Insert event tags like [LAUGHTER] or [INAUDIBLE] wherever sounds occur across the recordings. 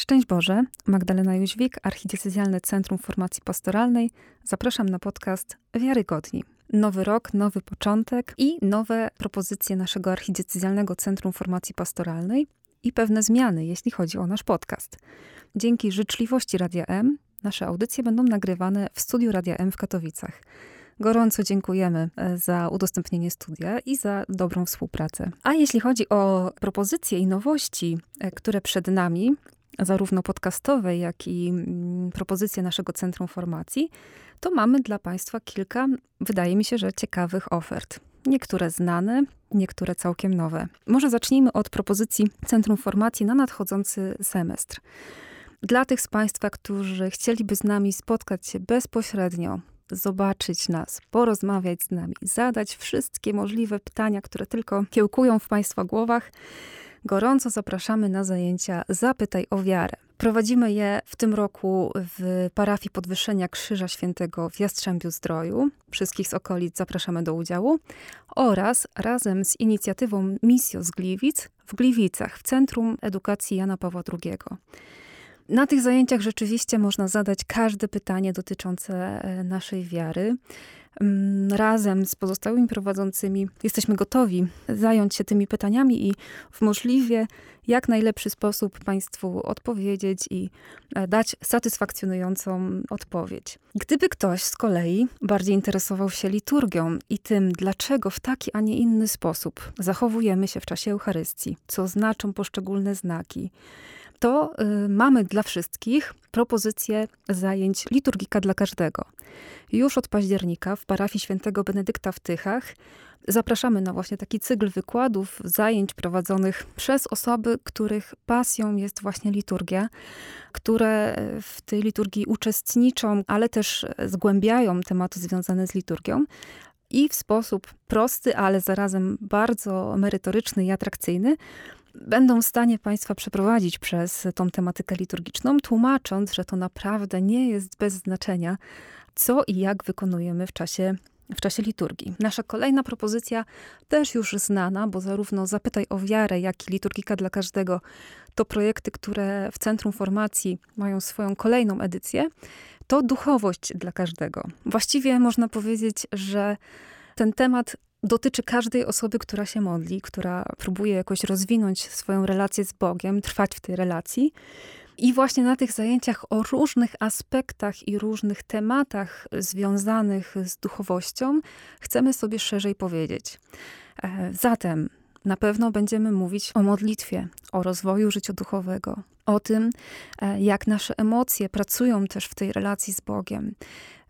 Szczęść Boże, Magdalena Jóźwik, Archidiecezjalne Centrum Formacji Pastoralnej. Zapraszam na podcast Wiarygodni. Nowy rok, nowy początek i nowe propozycje naszego Archidiecezjalnego Centrum Formacji Pastoralnej i pewne zmiany, jeśli chodzi o nasz podcast. Dzięki życzliwości Radia M nasze audycje będą nagrywane w studiu Radia M w Katowicach. Gorąco dziękujemy e, za udostępnienie studia i za dobrą współpracę. A jeśli chodzi o propozycje i nowości, e, które przed nami, zarówno podcastowe, jak i mm, propozycje naszego Centrum Formacji, to mamy dla Państwa kilka, wydaje mi się, że ciekawych ofert. Niektóre znane, niektóre całkiem nowe. Może zacznijmy od propozycji Centrum Formacji na nadchodzący semestr. Dla tych z Państwa, którzy chcieliby z nami spotkać się bezpośrednio, zobaczyć nas, porozmawiać z nami, zadać wszystkie możliwe pytania, które tylko kiełkują w Państwa głowach, gorąco zapraszamy na zajęcia Zapytaj o wiarę. Prowadzimy je w tym roku w parafii Podwyższenia Krzyża Świętego w Jastrzębiu Zdroju. Wszystkich z okolic zapraszamy do udziału. Oraz razem z inicjatywą Misjo z Gliwic w Gliwicach, w Centrum Edukacji Jana Pawła II. Na tych zajęciach rzeczywiście można zadać każde pytanie dotyczące e, naszej wiary. Razem z pozostałymi prowadzącymi jesteśmy gotowi zająć się tymi pytaniami i w możliwie jak najlepszy sposób Państwu odpowiedzieć i e, dać satysfakcjonującą odpowiedź. Gdyby ktoś z kolei bardziej interesował się liturgią i tym, dlaczego w taki, a nie inny sposób zachowujemy się w czasie Eucharystii, co znaczą poszczególne znaki, to y, mamy dla wszystkich propozycję zajęć liturgika dla każdego. Już od października w parafii świętego Benedykta w Tychach zapraszamy na właśnie taki cykl wykładów, zajęć prowadzonych przez osoby, których pasją jest właśnie liturgia, które w tej liturgii uczestniczą, ale też zgłębiają tematy związane z liturgią i w sposób prosty, ale zarazem bardzo merytoryczny i atrakcyjny będą w stanie Państwa przeprowadzić przez tą tematykę liturgiczną, tłumacząc, że to naprawdę nie jest bez znaczenia, co i jak wykonujemy w czasie w czasie liturgii. Nasza kolejna propozycja, też już znana, bo zarówno Zapytaj o wiarę, jak i Liturgika dla każdego to projekty, które w Centrum Formacji mają swoją kolejną edycję, to duchowość dla każdego. Właściwie można powiedzieć, że ten temat dotyczy każdej osoby, która się modli, która próbuje jakoś rozwinąć swoją relację z Bogiem, trwać w tej relacji. I właśnie na tych zajęciach o różnych aspektach i różnych tematach związanych z duchowością chcemy sobie szerzej powiedzieć. E, zatem na pewno będziemy mówić o modlitwie, o rozwoju życia duchowego, o tym, e, jak nasze emocje pracują też w tej relacji z Bogiem,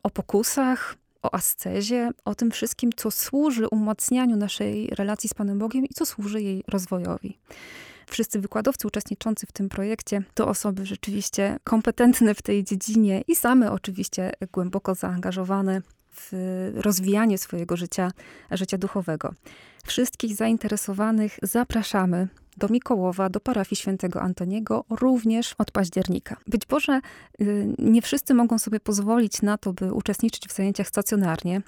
o pokusach, o ascezie, o tym wszystkim, co służy umacnianiu naszej relacji z Panem Bogiem i co służy jej rozwojowi. Wszyscy wykładowcy uczestniczący w tym projekcie to osoby rzeczywiście kompetentne w tej dziedzinie i same oczywiście głęboko zaangażowane w rozwijanie swojego życia, życia duchowego. Wszystkich zainteresowanych zapraszamy do Mikołowa, do parafii świętego Antoniego, również od października. Być może y, nie wszyscy mogą sobie pozwolić na to, by uczestniczyć w zajęciach stacjonarnie,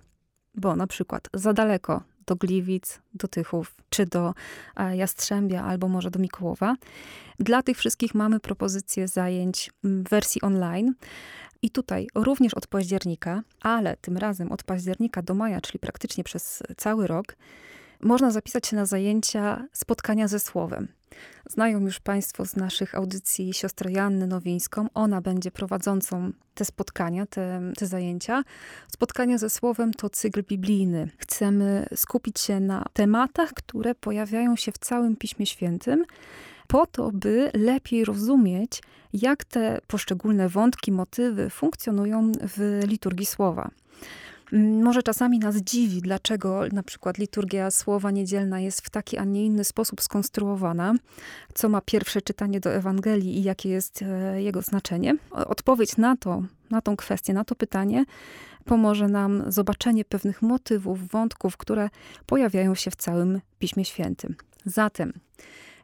bo na przykład za daleko do Gliwic, do Tychów, czy do Jastrzębia, albo może do Mikołowa. Dla tych wszystkich mamy propozycję zajęć w wersji online. I tutaj również od października, ale tym razem od października do maja, czyli praktycznie przez cały rok, można zapisać się na zajęcia spotkania ze słowem. Znają już Państwo z naszych audycji siostrę Jannę Nowińską. Ona będzie prowadzącą te spotkania, te, te zajęcia. Spotkania ze Słowem to cykl biblijny. Chcemy skupić się na tematach, które pojawiają się w całym Piśmie Świętym, po to, by lepiej rozumieć, jak te poszczególne wątki, motywy funkcjonują w liturgii słowa. Może czasami nas dziwi, dlaczego na przykład liturgia słowa niedzielna jest w taki, a nie inny sposób skonstruowana, co ma pierwsze czytanie do Ewangelii i jakie jest e, jego znaczenie. Odpowiedź na to, na tą kwestię, na to pytanie pomoże nam zobaczenie pewnych motywów, wątków, które pojawiają się w całym Piśmie Świętym. Zatem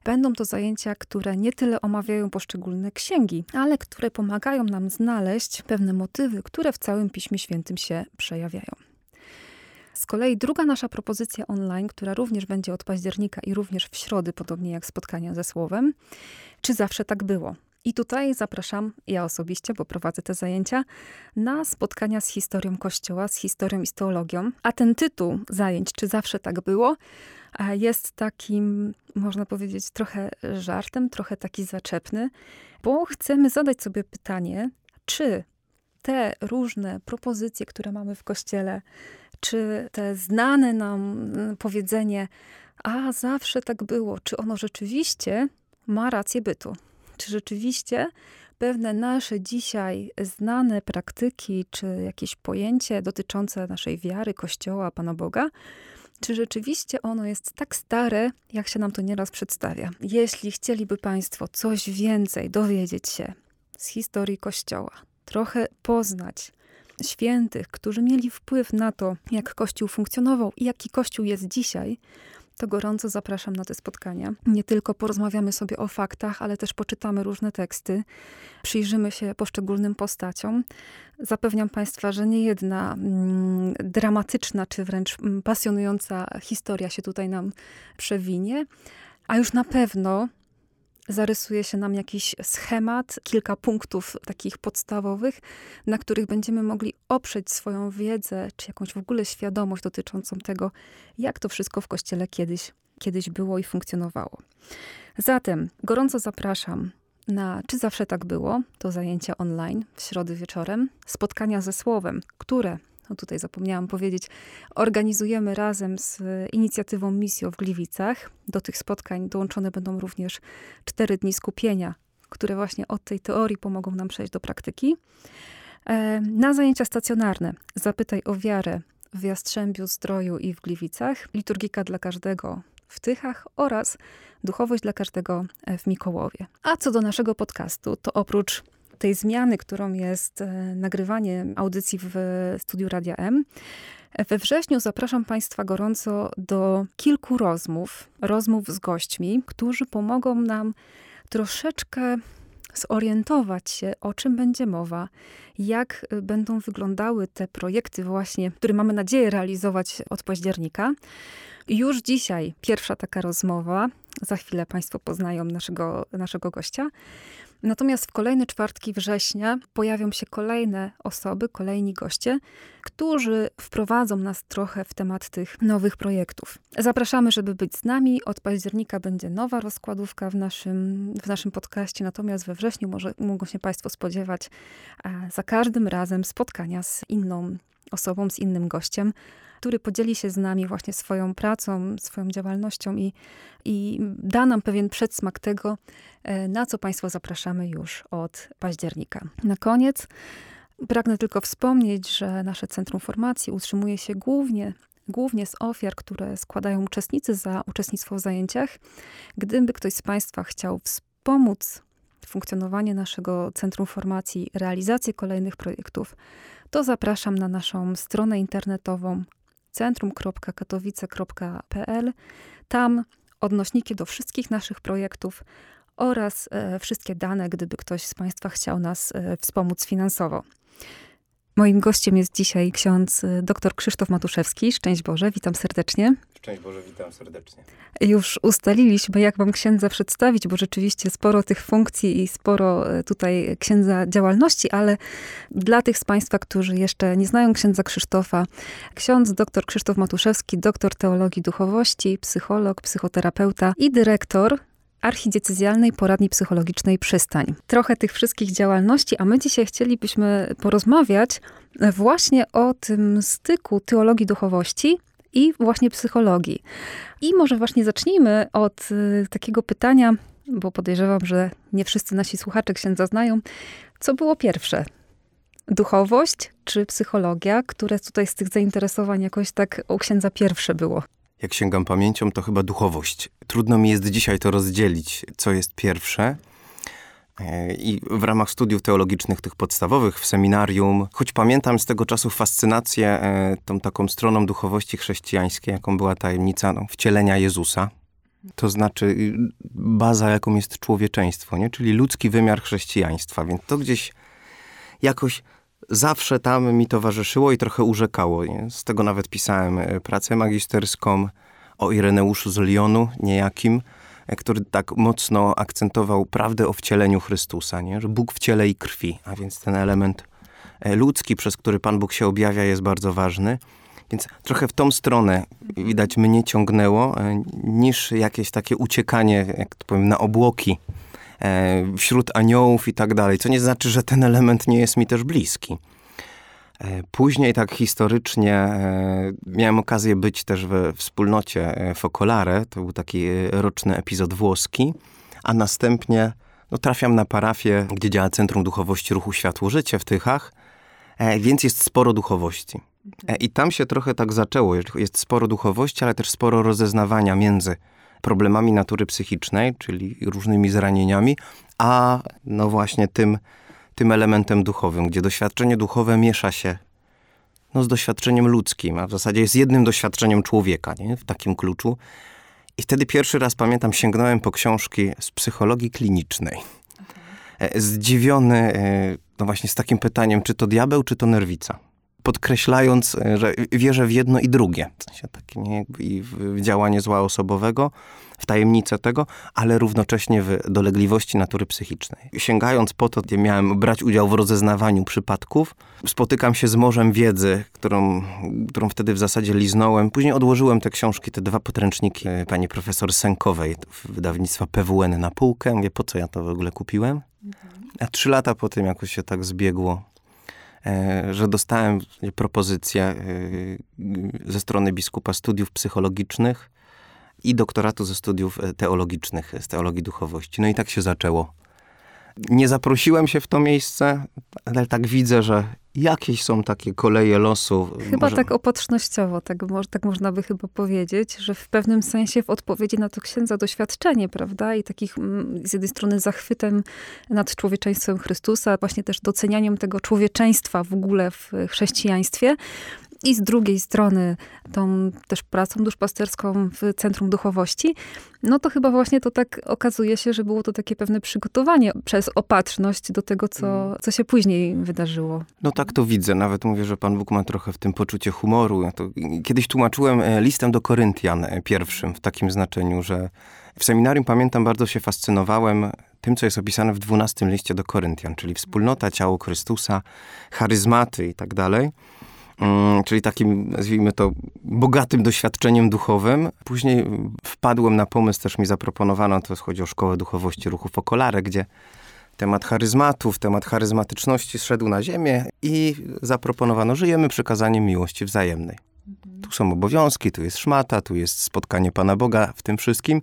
Będą to zajęcia, które nie tyle omawiają poszczególne księgi, ale które pomagają nam znaleźć pewne motywy, które w całym Piśmie Świętym się przejawiają. Z kolei druga nasza propozycja online, która również będzie od października i również w środy, podobnie jak spotkania ze Słowem, czy zawsze tak było? I tutaj zapraszam ja osobiście, bo prowadzę te zajęcia, na spotkania z historią Kościoła, z historią i z teologią. A ten tytuł zajęć, czy zawsze tak było, jest takim, można powiedzieć, trochę żartem, trochę taki zaczepny, bo chcemy zadać sobie pytanie, czy te różne propozycje, które mamy w Kościele, czy te znane nam mm, powiedzenie, a zawsze tak było, czy ono rzeczywiście ma rację bytu? Czy rzeczywiście pewne nasze dzisiaj znane praktyki, czy jakieś pojęcie dotyczące naszej wiary, Kościoła, Pana Boga, czy rzeczywiście ono jest tak stare, jak się nam to nieraz przedstawia? Jeśli chcieliby Państwo coś więcej dowiedzieć się z historii Kościoła, trochę poznać świętych, którzy mieli wpływ na to, jak Kościół funkcjonował i jaki Kościół jest dzisiaj, to gorąco zapraszam na te spotkania. Nie tylko porozmawiamy sobie o faktach, ale też poczytamy różne teksty, przyjrzymy się poszczególnym postaciom. Zapewniam Państwa, że nie jedna mm, dramatyczna czy wręcz mm, pasjonująca historia się tutaj nam przewinie, a już na pewno zarysuje się nam jakiś schemat, kilka punktów takich podstawowych, na których będziemy mogli oprzeć swoją wiedzę, czy jakąś w ogóle świadomość dotyczącą tego, jak to wszystko w kościele kiedyś, kiedyś było i funkcjonowało. Zatem gorąco zapraszam na Czy zawsze tak było? To zajęcia online w środę wieczorem, spotkania ze słowem, które no tutaj zapomniałam powiedzieć, organizujemy razem z inicjatywą Misjo w Gliwicach. Do tych spotkań dołączone będą również cztery dni skupienia, które właśnie od tej teorii pomogą nam przejść do praktyki. E, na zajęcia stacjonarne zapytaj o wiarę w Jastrzębiu, Zdroju i w Gliwicach, liturgika dla każdego w Tychach oraz duchowość dla każdego w Mikołowie. A co do naszego podcastu, to oprócz tej zmiany, którą jest e, nagrywanie audycji w studiu Radia M. We wrześniu zapraszam Państwa gorąco do kilku rozmów, rozmów z gośćmi, którzy pomogą nam troszeczkę zorientować się, o czym będzie mowa, jak będą wyglądały te projekty właśnie, które mamy nadzieję realizować od października. Już dzisiaj pierwsza taka rozmowa, za chwilę Państwo poznają naszego, naszego gościa. Natomiast w kolejne czwartki września pojawią się kolejne osoby, kolejni goście, którzy wprowadzą nas trochę w temat tych nowych projektów. Zapraszamy, żeby być z nami. Od października będzie nowa rozkładówka w naszym, w naszym podcaście, natomiast we wrześniu może, mogą się Państwo spodziewać za każdym razem spotkania z inną osobą, z innym gościem który podzieli się z nami właśnie swoją pracą, swoją działalnością i, i da nam pewien przedsmak tego, e, na co Państwa zapraszamy już od października. Na koniec pragnę tylko wspomnieć, że nasze Centrum Formacji utrzymuje się głównie głównie z ofiar, które składają uczestnicy za uczestnictwo w zajęciach. Gdyby ktoś z Państwa chciał wspomóc funkcjonowanie naszego Centrum Formacji, realizację kolejnych projektów, to zapraszam na naszą stronę internetową centrum.katowice.pl. Tam odnośniki do wszystkich naszych projektów oraz e, wszystkie dane, gdyby ktoś z Państwa chciał nas e, wspomóc finansowo. Moim gościem jest dzisiaj ksiądz y, dr Krzysztof Matuszewski. Szczęść Boże, witam serdecznie. Szczęść Boże, witam serdecznie. Już ustaliliśmy, jak wam księdza przedstawić, bo rzeczywiście sporo tych funkcji i sporo y, tutaj księdza działalności, ale dla tych z Państwa, którzy jeszcze nie znają księdza Krzysztofa, ksiądz dr Krzysztof Matuszewski, doktor teologii duchowości, psycholog, psychoterapeuta i dyrektor archidiecezjalnej poradni psychologicznej Przystań. Trochę tych wszystkich działalności, a my dzisiaj chcielibyśmy porozmawiać właśnie o tym styku teologii duchowości i właśnie psychologii. I może właśnie zacznijmy od y, takiego pytania, bo podejrzewam, że nie wszyscy nasi słuchacze księdza znają. Co było pierwsze? Duchowość czy psychologia, które tutaj z tych zainteresowań jakoś tak u księdza pierwsze było? Jak sięgam pamięcią, to chyba duchowość. Trudno mi jest dzisiaj to rozdzielić, co jest pierwsze. E, I w ramach studiów teologicznych, tych podstawowych w seminarium, choć pamiętam z tego czasu fascynację e, tą taką stroną duchowości chrześcijańskiej, jaką była tajemnica no, wcielenia Jezusa, to znaczy y, baza, jaką jest człowieczeństwo, nie? czyli ludzki wymiar chrześcijaństwa. Więc to gdzieś jakoś zawsze tam mi towarzyszyło i trochę urzekało. Nie? Z tego nawet pisałem e, pracę magisterską o Ireneuszu z Lyonu, niejakim, e, który tak mocno akcentował prawdę o wcieleniu Chrystusa, nie? że Bóg w ciele i krwi, a więc ten element e, ludzki, przez który Pan Bóg się objawia, jest bardzo ważny. Więc trochę w tą stronę widać mnie ciągnęło, niż jakieś takie uciekanie, jak to powiem, na obłoki wśród aniołów i tak dalej. Co nie znaczy, że ten element nie jest mi też bliski. E, później tak historycznie e, miałem okazję być też we wspólnocie e, Focolare, to był taki roczny epizod włoski, a następnie no, trafiam na parafię, gdzie działa Centrum Duchowości Ruchu Światło Życie w Tychach, więc jest sporo duchowości. I tam się trochę tak zaczęło, jest sporo duchowości, ale też sporo rozeznawania między problemami natury psychicznej, czyli różnymi zranieniami, a no właśnie tym, tym elementem duchowym, gdzie doświadczenie duchowe miesza się no, z doświadczeniem ludzkim, a w zasadzie jest jednym doświadczeniem człowieka, nie? w takim kluczu. I wtedy pierwszy raz, pamiętam, sięgnąłem po książki z psychologii klinicznej. Okay. Zdziwiony, e, no właśnie z takim pytaniem, czy to diabeł, czy to nerwica podkreślając, e, że wierzę w jedno i drugie. W sensie takie nie, i w działanie zła osobowego, w tajemnicę tego, ale równocześnie w dolegliwości natury psychicznej. Sięgając po to, gdzie miałem brać udział w rozeznawaniu przypadków, spotykam się z morzem wiedzy, którą, którą wtedy w zasadzie liznąłem. Później odłożyłem te książki, te dwa podręczniki e, pani profesor Senkowej, wydawnictwa PWN na półkę. Mówię, po co ja to w ogóle kupiłem? A trzy lata po tym jakoś się tak zbiegło, że dostałem propozycję e, ze strony biskupa studiów psychologicznych i doktoratu ze studiów e, teologicznych, z teologii duchowości. No i tak się zaczęło. Nie zaprosiłem się w to miejsce, ale tak widzę, że jakieś są takie koleje losu. Chyba może... tak opatrznościowo, tak, tak można by chyba powiedzieć, że w pewnym sensie w odpowiedzi na to księdza doświadczenie, prawda? I takich mm, z jednej strony zachwytem nad człowieczeństwem Chrystusa, właśnie też docenianiem tego człowieczeństwa w ogóle w chrześcijaństwie, i z drugiej strony tą też pracą duszpasterską w Centrum Duchowości, no to chyba właśnie to tak okazuje się, że było to takie pewne przygotowanie przez opatrzność do tego, co, mm. co się później wydarzyło. No tak to widzę. Nawet mówię, że Pan Bóg ma trochę w tym poczucie humoru. Ja to kiedyś tłumaczyłem e, listem do Koryntian e, pierwszym w takim znaczeniu, że w seminarium pamiętam, bardzo się fascynowałem tym, co jest opisane w dwunastym liście do Koryntian, czyli wspólnota, ciało Chrystusa, charyzmaty i tak dalej. Mm, czyli takim, nazwijmy to, bogatym doświadczeniem duchowym. Później wpadłem na pomysł, też mi zaproponowano, to chodzi o Szkołę Duchowości Ruchu Focolare, gdzie temat charyzmatów, temat charyzmatyczności zszedł na ziemię i zaproponowano, żyjemy przekazaniem miłości wzajemnej. Mhm. Tu są obowiązki, tu jest szmata, tu jest spotkanie Pana Boga w tym wszystkim.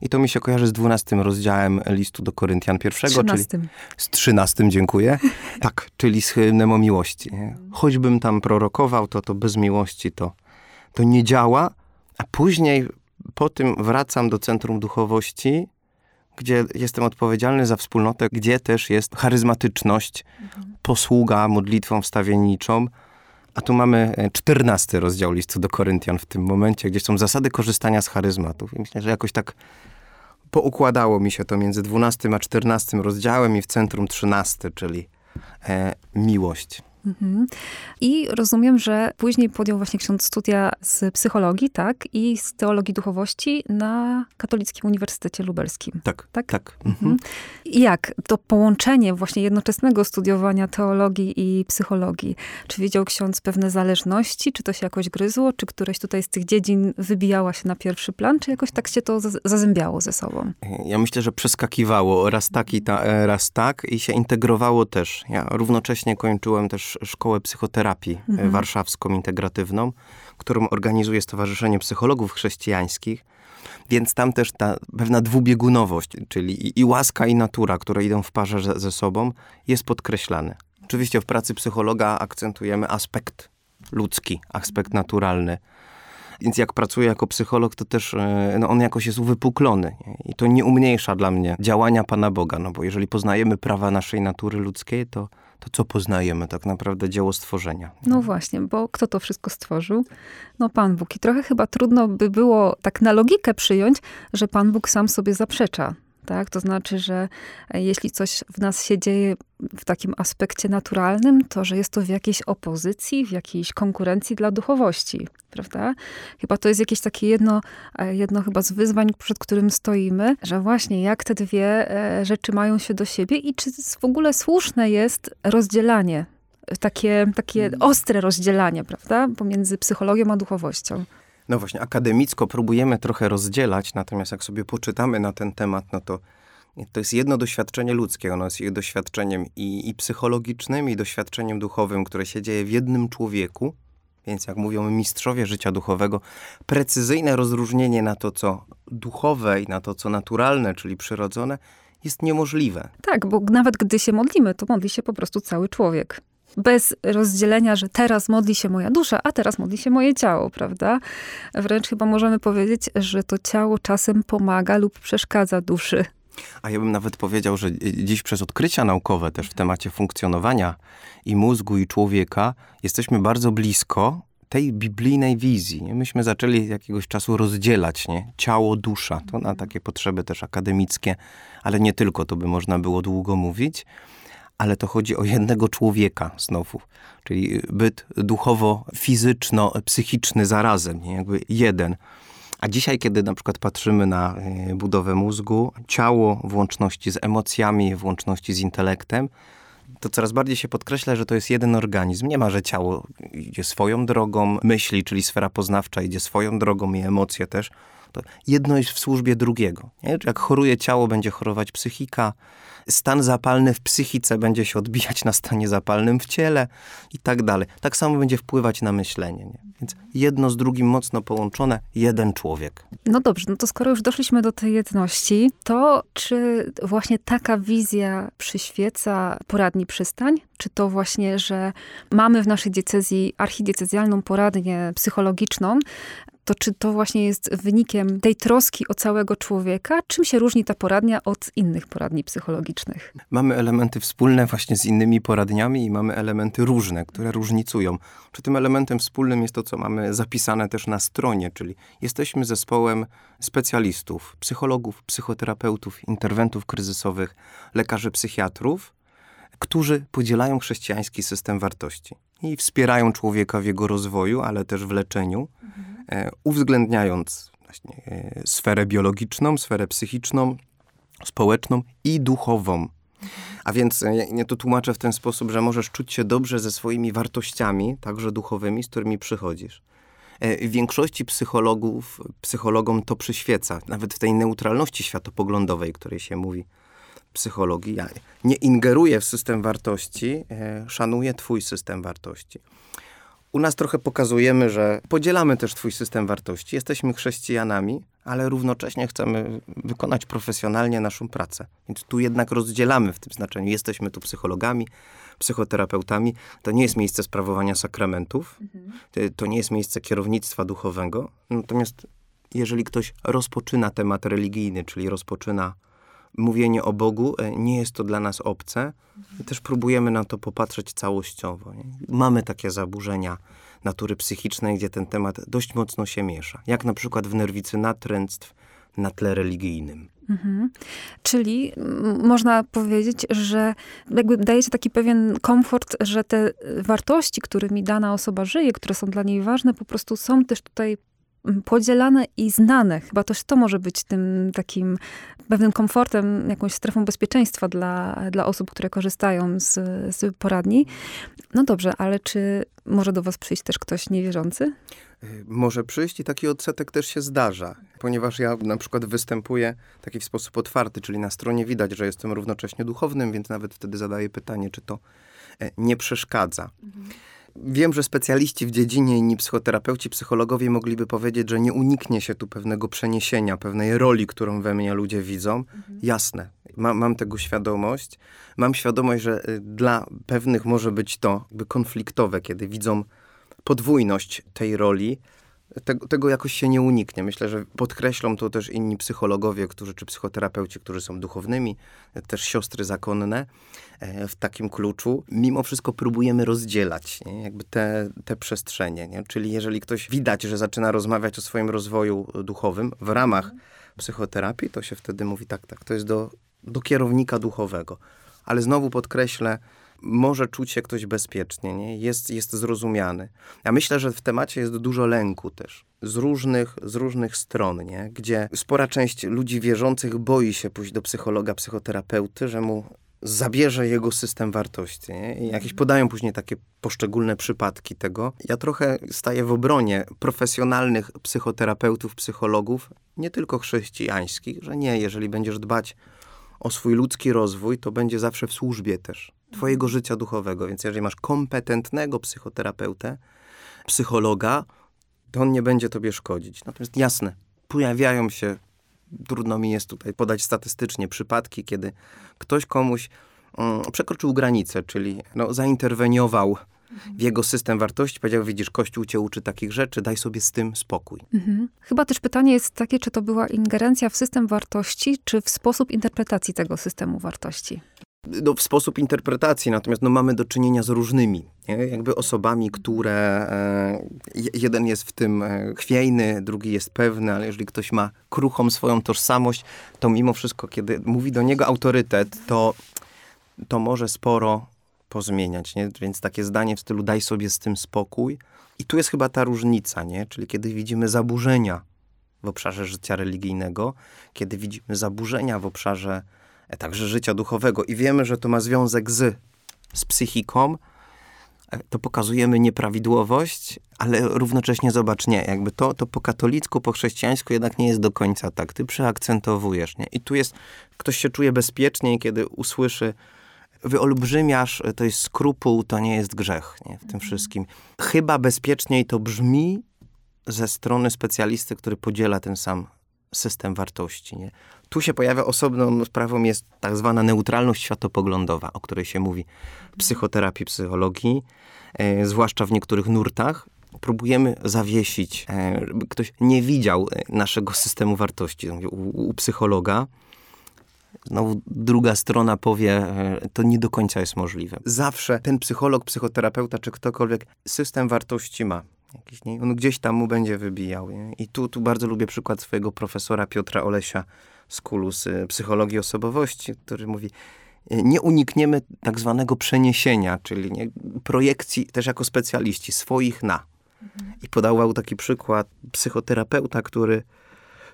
I to mi się kojarzy z 12 rozdziałem listu do Koryntian pierwszego, 13. czyli z 13, dziękuję. [LAUGHS] tak, czyli z hymnem o miłości. Choćbym tam prorokował, to to bez miłości to, to nie działa. A później po tym wracam do Centrum Duchowości, gdzie jestem odpowiedzialny za wspólnotę, gdzie też jest charyzmatyczność, mhm. posługa modlitwą wstawienniczą, a tu mamy e, czternasty rozdział listu do Koryntian w tym momencie, gdzie są zasady korzystania z charyzmatów. I myślę, że jakoś tak poukładało mi się to między dwunastym a czternastym rozdziałem i w centrum trzynasty, czyli e, miłość. Mhm. I rozumiem, że później podjął właśnie ksiądz studia z psychologii, tak? I z teologii duchowości na Katolickim Uniwersytecie Lubelskim. Tak, tak. tak. Mhm. mhm. Jak to połączenie właśnie jednoczesnego studiowania teologii i psychologii? Czy widział ksiądz pewne zależności? Czy to się jakoś gryzło? Czy któreś tutaj z tych dziedzin wybijała się na pierwszy plan? Czy jakoś tak się to zazębiało ze sobą? Ja myślę, że przeskakiwało raz tak i ta, raz tak i się integrowało też. Ja równocześnie kończyłem też szkołę psychoterapii e, mhm. warszawską integratywną, którą organizuje Stowarzyszenie Psychologów Chrześcijańskich. Więc tam też ta pewna dwubiegunowość, czyli i, i łaska, i natura, które idą w parze ze, ze sobą, jest podkreślany. Oczywiście w pracy psychologa akcentujemy aspekt ludzki, aspekt naturalny. Więc jak pracuję jako psycholog, to też e, no on jakoś jest uwypuklony. I to nie umniejsza dla mnie działania Pana Boga, no bo jeżeli poznajemy prawa naszej natury ludzkiej, to to co poznajemy tak naprawdę dzieło stworzenia. No właśnie, bo kto to wszystko stworzył? No Pan Bóg. I trochę chyba trudno by było tak na logikę przyjąć, że Pan Bóg sam sobie zaprzecza Tak? To znaczy, że e, jeśli coś w nas się dzieje w takim aspekcie naturalnym, to że jest to w jakiejś opozycji, w jakiejś konkurencji dla duchowości, prawda? Chyba to jest jakieś takie jedno, e, jedno chyba z wyzwań, przed którym stoimy, że właśnie jak te dwie e, rzeczy mają się do siebie i czy w ogóle słuszne jest rozdzielanie, takie, takie ostre rozdzielanie, prawda, pomiędzy psychologią a duchowością. No właśnie, akademicko próbujemy trochę rozdzielać, natomiast jak sobie poczytamy na ten temat, no to to jest jedno doświadczenie ludzkie. Ono jest doświadczeniem i, i psychologicznym, i doświadczeniem duchowym, które się dzieje w jednym człowieku. Więc jak mówią mistrzowie życia duchowego, precyzyjne rozróżnienie na to, co duchowe i na to, co naturalne, czyli przyrodzone, jest niemożliwe. Tak, bo nawet gdy się modlimy, to modli się po prostu cały człowiek bez rozdzielenia, że teraz modli się moja dusza, a teraz modli się moje ciało, prawda? Wręcz chyba możemy powiedzieć, że to ciało czasem pomaga lub przeszkadza duszy. A ja bym nawet powiedział, że dziś przez odkrycia naukowe też w temacie funkcjonowania i mózgu, i człowieka jesteśmy bardzo blisko tej biblijnej wizji. Nie? Myśmy zaczęli jakiegoś czasu rozdzielać nie? ciało, dusza. To na takie potrzeby też akademickie, ale nie tylko, to by można było długo mówić ale to chodzi o jednego człowieka znowu, czyli byt duchowo-fizyczno-psychiczny zarazem, nie? jakby jeden. A dzisiaj, kiedy na przykład patrzymy na e, budowę mózgu, ciało w łączności z emocjami, w łączności z intelektem, to coraz bardziej się podkreśla, że to jest jeden organizm. Nie ma, że ciało idzie swoją drogą, myśli, czyli sfera poznawcza idzie swoją drogą i emocje też. To jedno jest w służbie drugiego. Nie? Jak choruje ciało, będzie chorować psychika, stan zapalny w psychice będzie się odbijać na stanie zapalnym w ciele i tak dalej. Tak samo będzie wpływać na myślenie. Nie? Więc jedno z drugim mocno połączone, jeden człowiek. No dobrze, no to skoro już doszliśmy do tej jedności, to czy właśnie taka wizja przyświeca poradni przystań? Czy to właśnie, że mamy w naszej diecezji archidiecezjalną poradnię psychologiczną, to czy to właśnie jest wynikiem tej troski o całego człowieka? Czym się różni ta poradnia od innych poradni psychologicznych? Mamy elementy wspólne właśnie z innymi poradniami i mamy elementy różne, które różnicują. Czy tym elementem wspólnym jest to, co mamy zapisane też na stronie, czyli jesteśmy zespołem specjalistów, psychologów, psychoterapeutów, interwentów kryzysowych, lekarzy psychiatrów, którzy podzielają chrześcijański system wartości i wspierają człowieka w jego rozwoju, ale też w leczeniu, mhm. uwzględniając właśnie e, sferę biologiczną, sferę psychiczną, społeczną i duchową. A więc e, nie to tłumaczę w ten sposób, że możesz czuć się dobrze ze swoimi wartościami, także duchowymi, z którymi przychodzisz. W większości psychologów, psychologom to przyświeca, nawet w tej neutralności światopoglądowej, której się mówi psychologii. Ja nie ingeruję w system wartości, e, szanuję Twój system wartości. U nas trochę pokazujemy, że podzielamy też Twój system wartości, jesteśmy chrześcijanami, ale równocześnie chcemy wykonać profesjonalnie naszą pracę. Więc tu jednak rozdzielamy w tym znaczeniu. Jesteśmy tu psychologami, psychoterapeutami. To nie jest miejsce sprawowania sakramentów, mhm. to nie jest miejsce kierownictwa duchowego. Natomiast jeżeli ktoś rozpoczyna temat religijny, czyli rozpoczyna mówienie o Bogu e, nie jest to dla nas obce. I też próbujemy na to popatrzeć całościowo. Nie? Mamy takie zaburzenia natury psychicznej, gdzie ten temat dość mocno się miesza. Jak na przykład w nerwicy natręctw na tle religijnym. Mhm. Czyli można powiedzieć, że jakby dajecie taki pewien komfort, że te wartości, którymi dana osoba żyje, które są dla niej ważne, po prostu są też tutaj podzielane i znane. Chyba też to może być tym takim pewnym komfortem, jakąś strefą bezpieczeństwa dla, dla osób, które korzystają z, z poradni. No dobrze, ale czy może do was przyjść też ktoś niewierzący? Y, może przyjść i taki odsetek też się zdarza, ponieważ ja na przykład występuję taki w sposób otwarty, czyli na stronie widać, że jestem równocześnie duchownym, więc nawet wtedy zadaję pytanie, czy to e, nie przeszkadza. Mhm. Wiem, że specjaliści w dziedzinie, inni psychoterapeuci, psychologowie mogliby powiedzieć, że nie uniknie się tu pewnego przeniesienia, pewnej roli, którą we mnie ludzie widzą. Mhm. Jasne, mam, mam tego świadomość. Mam świadomość, że y, dla pewnych może być to jakby konfliktowe, kiedy widzą podwójność tej roli, tego, tego jakoś się nie uniknie. Myślę, że podkreślą to też inni psychologowie, którzy, czy psychoterapeuci, którzy są duchownymi, też siostry zakonne e, w takim kluczu. Mimo wszystko próbujemy rozdzielać nie? jakby te, te przestrzenie. Nie? Czyli jeżeli ktoś widać, że zaczyna rozmawiać o swoim rozwoju duchowym w ramach psychoterapii, to się wtedy mówi tak, tak, to jest do, do kierownika duchowego. Ale znowu podkreślę, może czuć się ktoś bezpiecznie, nie? Jest, jest zrozumiany. Ja myślę, że w temacie jest dużo lęku też. Z różnych, z różnych stron, nie? Gdzie spora część ludzi wierzących boi się pójść do psychologa, psychoterapeuty, że mu zabierze jego system wartości. Nie? I jakieś podają później takie poszczególne przypadki tego. Ja trochę staję w obronie profesjonalnych psychoterapeutów, psychologów, nie tylko chrześcijańskich, że nie, jeżeli będziesz dbać o swój ludzki rozwój, to będzie zawsze w służbie też twojego życia duchowego. Więc jeżeli masz kompetentnego psychoterapeutę, psychologa, to on nie będzie tobie szkodzić. Natomiast jasne, pojawiają się, trudno mi jest tutaj podać statystycznie przypadki, kiedy ktoś komuś um, przekroczył granicę, czyli no, zainterweniował w jego system wartości, powiedział, widzisz, Kościół cię uczy takich rzeczy, daj sobie z tym spokój. Mhm. Chyba też pytanie jest takie, czy to była ingerencja w system wartości, czy w sposób interpretacji tego systemu wartości? No, w sposób interpretacji, natomiast no, mamy do czynienia z różnymi nie? jakby osobami, które e, jeden jest w tym e, chwiejny, drugi jest pewny, ale jeżeli ktoś ma kruchą swoją tożsamość, to mimo wszystko, kiedy mówi do niego autorytet, to, to może sporo pozmieniać, nie? Więc takie zdanie w stylu daj sobie z tym spokój. I tu jest chyba ta różnica, nie? Czyli kiedy widzimy zaburzenia w obszarze życia religijnego, kiedy widzimy zaburzenia w obszarze także życia duchowego i wiemy, że to ma związek z, z psychiką, e, to pokazujemy nieprawidłowość, ale równocześnie zobacz, nie, jakby to, to po katolicku, po chrześcijańsku jednak nie jest do końca tak. Ty przeakcentowujesz, nie? I tu jest, ktoś się czuje bezpieczniej, kiedy usłyszy wyolbrzymiasz, to jest skrupuł, to nie jest grzech nie, w tym mhm. wszystkim. Chyba bezpieczniej to brzmi ze strony specjalisty, który podziela ten sam system wartości. Nie? Tu się pojawia osobną sprawą jest tak zwana neutralność światopoglądowa, o której się mówi w psychoterapii, psychologii, e, zwłaszcza w niektórych nurtach. Próbujemy zawiesić, e, ktoś nie widział e, naszego systemu wartości. U, u psychologa Znowu druga strona powie, e, to nie do końca jest możliwe. Zawsze ten psycholog, psychoterapeuta czy ktokolwiek system wartości ma. Jakiś, nie? On gdzieś tam mu będzie wybijał. Nie? I tu, tu bardzo lubię przykład swojego profesora Piotra Olesia z Kulu z e, psychologii osobowości, który mówi, e, nie unikniemy tak zwanego przeniesienia, czyli nie, projekcji też jako specjaliści swoich na. Mhm. I podawał taki przykład psychoterapeuta, który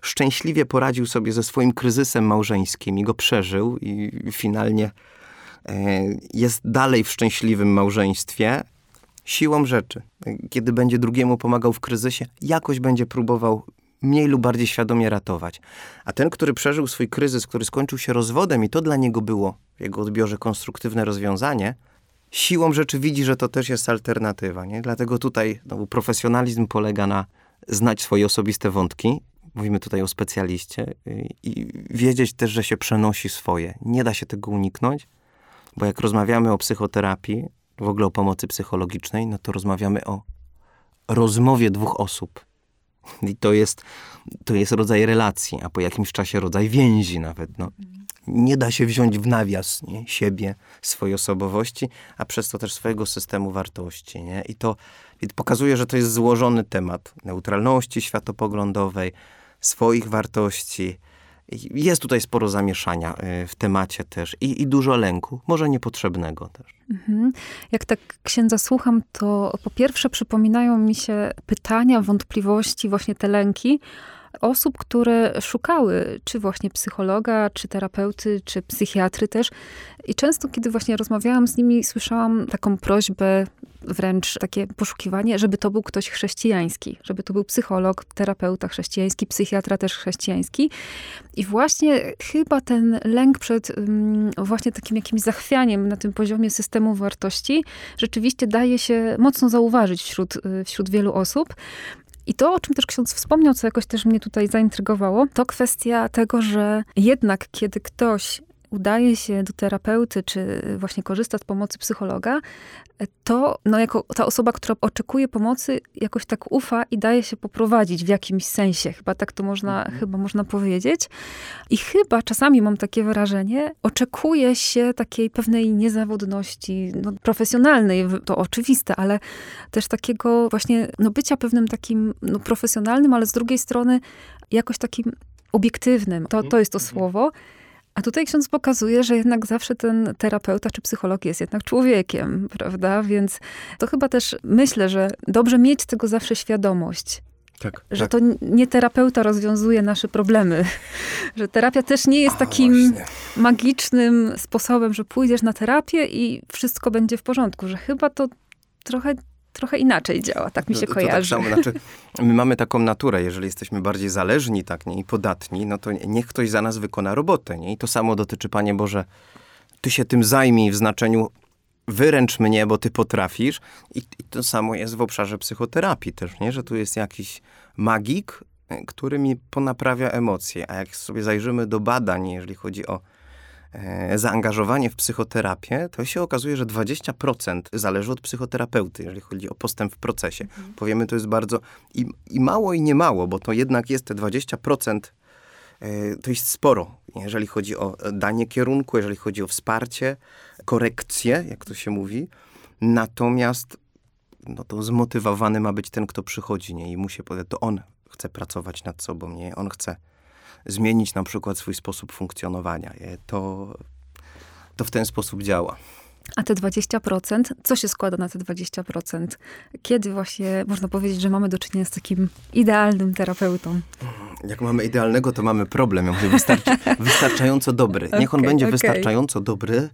szczęśliwie poradził sobie ze swoim kryzysem małżeńskim i go przeżył i finalnie e, jest dalej w szczęśliwym małżeństwie, siłą rzeczy. Kiedy będzie drugiemu pomagał w kryzysie, jakoś będzie próbował mniej lub bardziej świadomie ratować. A ten, który przeżył swój kryzys, który skończył się rozwodem i to dla niego było w jego odbiorze konstruktywne rozwiązanie, siłą rzeczy widzi, że to też jest alternatywa. Nie? Dlatego tutaj no, profesjonalizm polega na znać swoje osobiste wątki mówimy tutaj o specjaliście, i wiedzieć też, że się przenosi swoje. Nie da się tego uniknąć, bo jak rozmawiamy o psychoterapii, w ogóle o pomocy psychologicznej, no to rozmawiamy o rozmowie dwóch osób. [LAUGHS] I to jest, to jest rodzaj relacji, a po jakimś czasie rodzaj więzi nawet. No. Nie da się wziąć w nawias nie? siebie, swojej osobowości, a przez to też swojego systemu wartości. Nie? I to pokazuje, że to jest złożony temat neutralności światopoglądowej, swoich wartości. Jest tutaj sporo zamieszania y, w temacie też i, i dużo lęku, może niepotrzebnego też. Mhm. Jak tak księdza słucham, to po pierwsze przypominają mi się pytania, wątpliwości, właśnie te lęki, osób, które szukały czy właśnie psychologa, czy terapeuty, czy psychiatry też. I często, kiedy właśnie rozmawiałam z nimi, słyszałam taką prośbę, wręcz takie poszukiwanie, żeby to był ktoś chrześcijański, żeby to był psycholog, terapeuta chrześcijański, psychiatra też chrześcijański. I właśnie chyba ten lęk przed um, właśnie takim jakimś zachwianiem na tym poziomie systemu wartości rzeczywiście daje się mocno zauważyć wśród, y, wśród wielu osób. I to, o czym też ksiądz wspomniał, co jakoś też mnie tutaj zaintrygowało, to kwestia tego, że jednak kiedy ktoś udaje się do terapeuty, czy właśnie korzysta z pomocy psychologa, to no, jako ta osoba, która oczekuje pomocy, jakoś tak ufa i daje się poprowadzić w jakimś sensie. Chyba tak to można, mhm. chyba można powiedzieć. I chyba czasami mam takie wrażenie, oczekuje się takiej pewnej niezawodności, no, profesjonalnej, to oczywiste, ale też takiego właśnie no, bycia pewnym takim no, profesjonalnym, ale z drugiej strony jakoś takim obiektywnym. To, to jest to słowo. A tutaj ksiądz pokazuje, że jednak zawsze ten terapeuta czy psycholog jest jednak człowiekiem, prawda? Więc to chyba też myślę, że dobrze mieć tego zawsze świadomość. Tak, że tak. to nie terapeuta rozwiązuje nasze problemy. [LAUGHS] Że terapia też nie jest takim właśnie. magicznym sposobem, że pójdziesz na terapię i wszystko będzie w porządku. Że chyba to trochę, trochę inaczej działa. Tak mi się To- to kojarzy. Tak samo, znaczy, my mamy taką naturę, jeżeli jesteśmy bardziej zależni tak, nie, i podatni, no to niech ktoś za nas wykona robotę. Nie? I to samo dotyczy, Panie Boże, Ty się tym zajmij w znaczeniu wyręcz mnie, bo Ty potrafisz. I, I to samo jest w obszarze psychoterapii też, nie? że tu jest jakiś magik, e, który mi ponaprawia emocje. A jak sobie zajrzymy do badań, jeżeli chodzi o zaangażowanie w psychoterapię, to się okazuje, że 20% zależy od psychoterapeuty, jeżeli chodzi o postęp w procesie. Powiemy, to jest bardzo i, i mało, i nie mało, bo to jednak jest te 20%, e, to jest sporo, jeżeli chodzi o danie kierunku, jeżeli chodzi o wsparcie, korekcję, jak to się mówi. Natomiast no to zmotywowany ma być ten, kto przychodzi, nie? I mu się powie, to on chce pracować nad sobą, nie? On chce zmienić na przykład swój sposób funkcjonowania. Nie? To, to w ten sposób działa. A te 20%, co się składa na te 20%? Kiedy właśnie można powiedzieć, że mamy do czynienia z takim idealnym terapeutą? Jak mamy idealnego, to mamy problem. Ja mówię, wystarczy, [LAUGHS] wystarczająco dobry. Niech on będzie okej. wystarczająco dobry.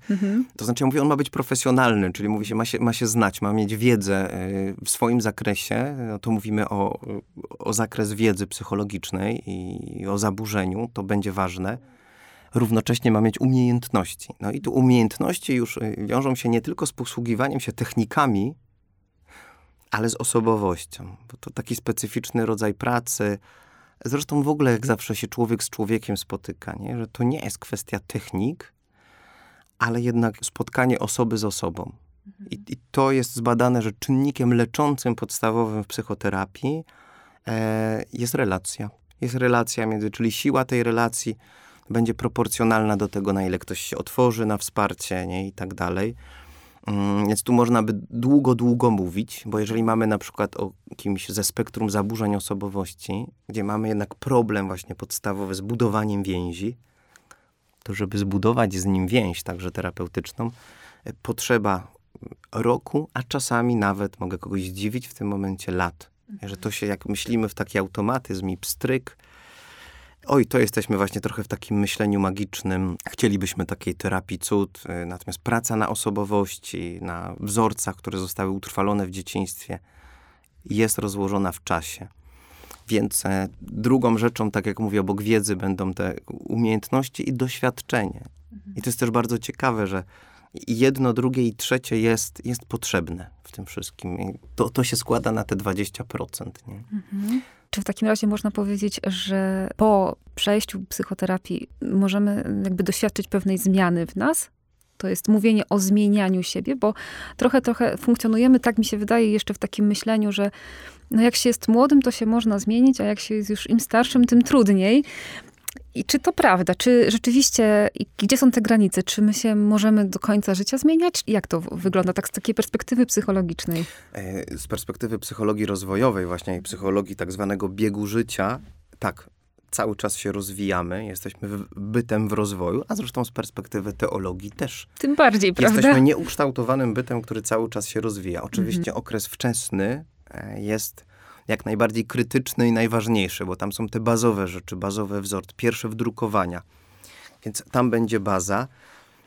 To znaczy, ja mówię, on ma być profesjonalny, czyli mówi się, ma się, ma się znać, ma mieć wiedzę y, w swoim zakresie. No to mówimy o, o zakres wiedzy psychologicznej i o zaburzeniu. To będzie ważne. Równocześnie ma mieć umiejętności. No i tu umiejętności już y, wiążą się nie tylko z posługiwaniem się technikami, ale z osobowością. Bo to taki specyficzny rodzaj pracy. Zresztą w ogóle jak zawsze się człowiek z człowiekiem spotyka, nie? że to nie jest kwestia technik, ale jednak spotkanie osoby z osobą. I, I to jest zbadane, że czynnikiem leczącym podstawowym w psychoterapii e, jest relacja. Jest relacja między, czyli siła tej relacji będzie proporcjonalna do tego, na ile ktoś się otworzy na wsparcie nie? i tak dalej. Mm, Więc tu można by długo, długo mówić, bo jeżeli mamy na przykład o kimś ze spektrum zaburzeń osobowości, gdzie mamy jednak problem właśnie podstawowy z budowaniem więzi, to żeby zbudować z nim więź, także terapeutyczną, e, potrzeba roku, a czasami nawet, mogę kogoś zdziwić w tym momencie, lat. Że to się, jak myślimy w taki automatyzm i pstryk, oj, to jesteśmy właśnie trochę w takim myśleniu magicznym. Chcielibyśmy takiej terapii cud, y, natomiast praca na osobowości, na wzorcach, które zostały utrwalone w dzieciństwie, jest rozłożona w czasie. Więc e, drugą rzeczą, tak jak mówię, obok wiedzy będą te umiejętności i doświadczenie. I to jest też bardzo ciekawe, że jedno, drugie i trzecie jest, jest potrzebne w tym wszystkim. I to, to się składa na te 20%. Nie? Czy w takim razie można powiedzieć, że po przejściu psychoterapii możemy jakby doświadczyć pewnej zmiany w nas? To jest mówienie o zmienianiu siebie, bo trochę, trochę funkcjonujemy, tak mi się wydaje, jeszcze w takim myśleniu, że no jak się jest młodym, to się można zmienić, a jak się jest już im starszym, tym trudniej. I czy to prawda? Czy rzeczywiście, gdzie są te granice? Czy my się możemy do końca życia zmieniać? Jak to wygląda tak z takiej perspektywy psychologicznej? E, Z perspektywy psychologii rozwojowej, właśnie i psychologii tak zwanego biegu życia, tak, cały czas się rozwijamy, jesteśmy bytem w rozwoju, a zresztą z perspektywy teologii też. Tym bardziej, prawda? Jesteśmy nieukształtowanym bytem, który cały czas się rozwija. Oczywiście okres wczesny e, jest jak najbardziej krytyczny i najważniejszy, bo tam są te bazowe rzeczy, bazowe wzorce, pierwsze wdrukowania. Więc tam będzie baza.